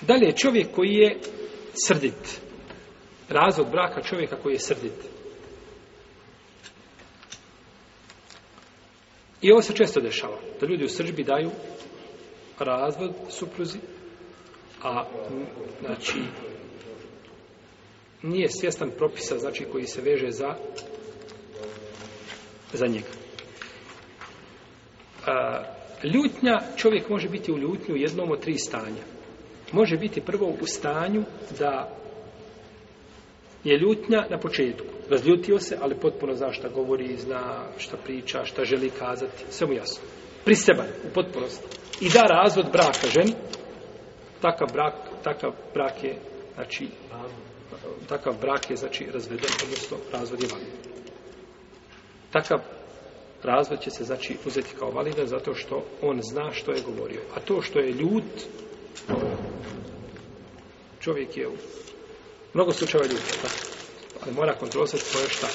Dalje, čovjek koji je srdit. Razvod braka čovjeka koji je srdit. I ovo se često dešava. Da ljudi u sržbi daju razvod supruzi, a znači nije svjestan propisa znači koji se veže za za njega. A, ljutnja, čovjek može biti u ljutnju u jednom od tri stanja može biti prvo u stanju da je ljutnja na početku. Razljutio se, ali potpuno zna šta govori, zna šta priča, šta želi kazati, sve mu jasno. Priseban, u potpunosti. I da razvod braka ženi, takav brak, takav brak je, znači, takav brak je, znači, razveden, odnosno razvod je validan. Takav razvod će se, znači, uzeti kao validan zato što on zna što je govorio. A to što je ljut, Čovjek je u mnogo slučajeva ljudi, ali mora kontrolisati svoje šta?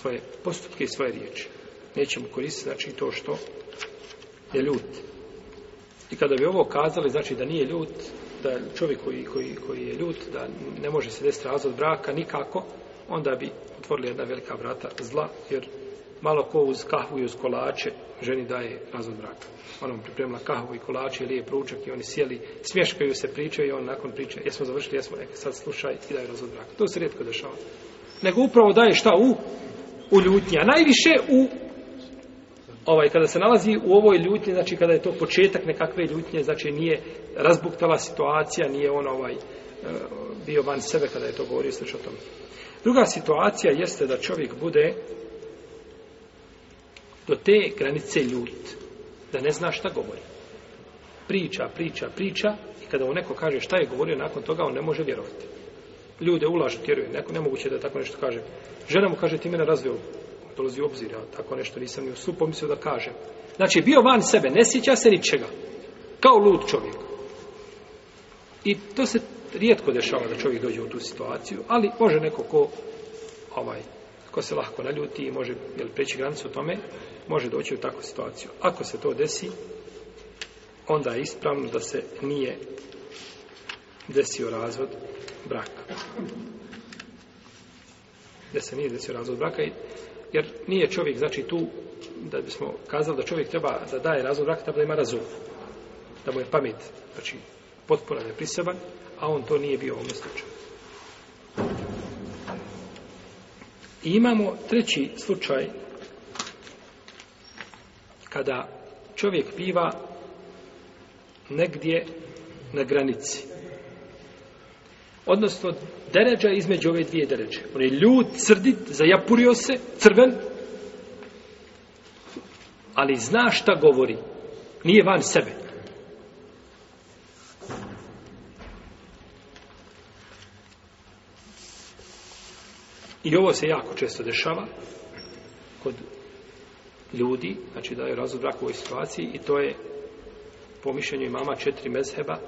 Svoje postupke i svoje riječi. Neće mu koristiti, znači, to što je ljud. I kada bi ovo kazali, znači da nije ljud, da čovjek koji, koji, je ljut, da ne može se desiti razvod braka nikako, onda bi otvorili jedna velika vrata zla, jer malo ko uz kahvu i uz kolače ženi daje razvod braka. Ona mu pripremila kahvu i kolače lije lijep i oni sjeli, smješkaju se, pričaju i on nakon priče, jesmo završili, jesmo, neka sad slušaj i daje razvod braka. To se rijetko dešava. Nego upravo daje šta u? U a Najviše u ovaj, kada se nalazi u ovoj ljutnji, znači kada je to početak nekakve ljutnje, znači nije razbuktala situacija, nije on ovaj, e, bio van sebe kada je to govorio, o tome. Druga situacija jeste da čovjek bude do te granice ljut, da ne zna šta govori. Priča, priča, priča i kada mu neko kaže šta je govorio nakon toga, on ne može vjerovati. Ljude ulažu, vjeruje, neko nemoguće da tako nešto kaže. Žena mu kaže ti mene razvio. dolazi u obzir, ja tako nešto nisam ni u su da kažem. Znači, bio van sebe, ne sjeća se ničega. Kao lud čovjek. I to se rijetko dešava da čovjek dođe u tu situaciju, ali može neko ko ovaj, ko se lahko naljuti i može jel, preći granicu tome, može doći u takvu situaciju. Ako se to desi, onda je ispravno da se nije desio razvod braka. Da se nije desio razvod braka, jer nije čovjek, znači tu, da bismo kazali da čovjek treba da daje razvod braka, treba da ima razum, da mu je pamet, znači potpuno nepriseban, a on to nije bio u ovom slučaju. I imamo treći slučaj kada čovjek piva negdje na granici. Odnosno, deređa između ove dvije deređe. On je ljud, crdit, zajapurio se, crven, ali zna šta govori. Nije van sebe. I ovo se jako često dešava kod ljudi, znači je razvod braku u ovoj situaciji i to je po mišljenju imama četiri mezheba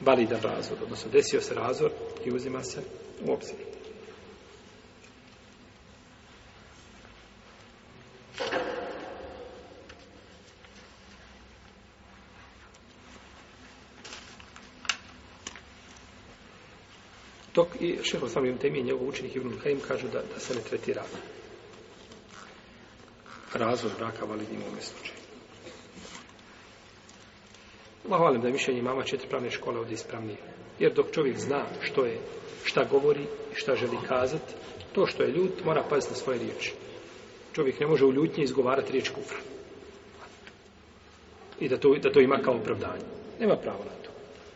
validan razvod, odnosno desio se razor i uzima se u obzir. Dok i šeho sam temi Temije, njegov učenik Ibn kažu da, da se ne tretira razvod braka validnim u ovome slučaju. Hvalim da je mišljenje mama četiri pravne škole od ispravnije. Jer dok čovjek zna što je, šta govori i šta želi kazati, to što je ljut mora paziti na svoje riječi. Čovjek ne može u ljutnji izgovarati riječ kufra. I da to, da to ima kao opravdanje. Nema pravo na to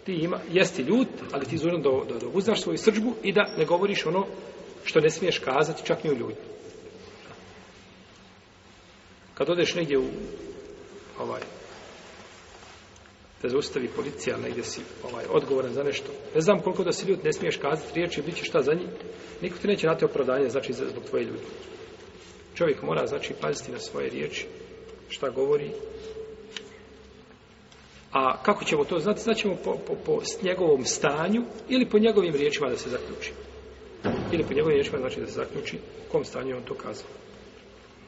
ti ima, jesti ljut, ali ti zvonim da, da, da svoju srđbu i da ne govoriš ono što ne smiješ kazati, čak ni u ljutnju. Kad odeš negdje u ovaj, te zaustavi policija negdje si ovaj, odgovoran za nešto. Ne znam koliko da si ljut, ne smiješ kazati riječi, bit će šta za njih. Niko ti neće dati opravdanje, znači zbog tvoje ljudi. Čovjek mora, znači, paziti na svoje riječi, šta govori a kako ćemo to znati? Znaćemo po, po, po njegovom stanju ili po njegovim riječima da se zaključi. Ili po njegovim riječima znači da se zaključi u kom stanju je on to kazao.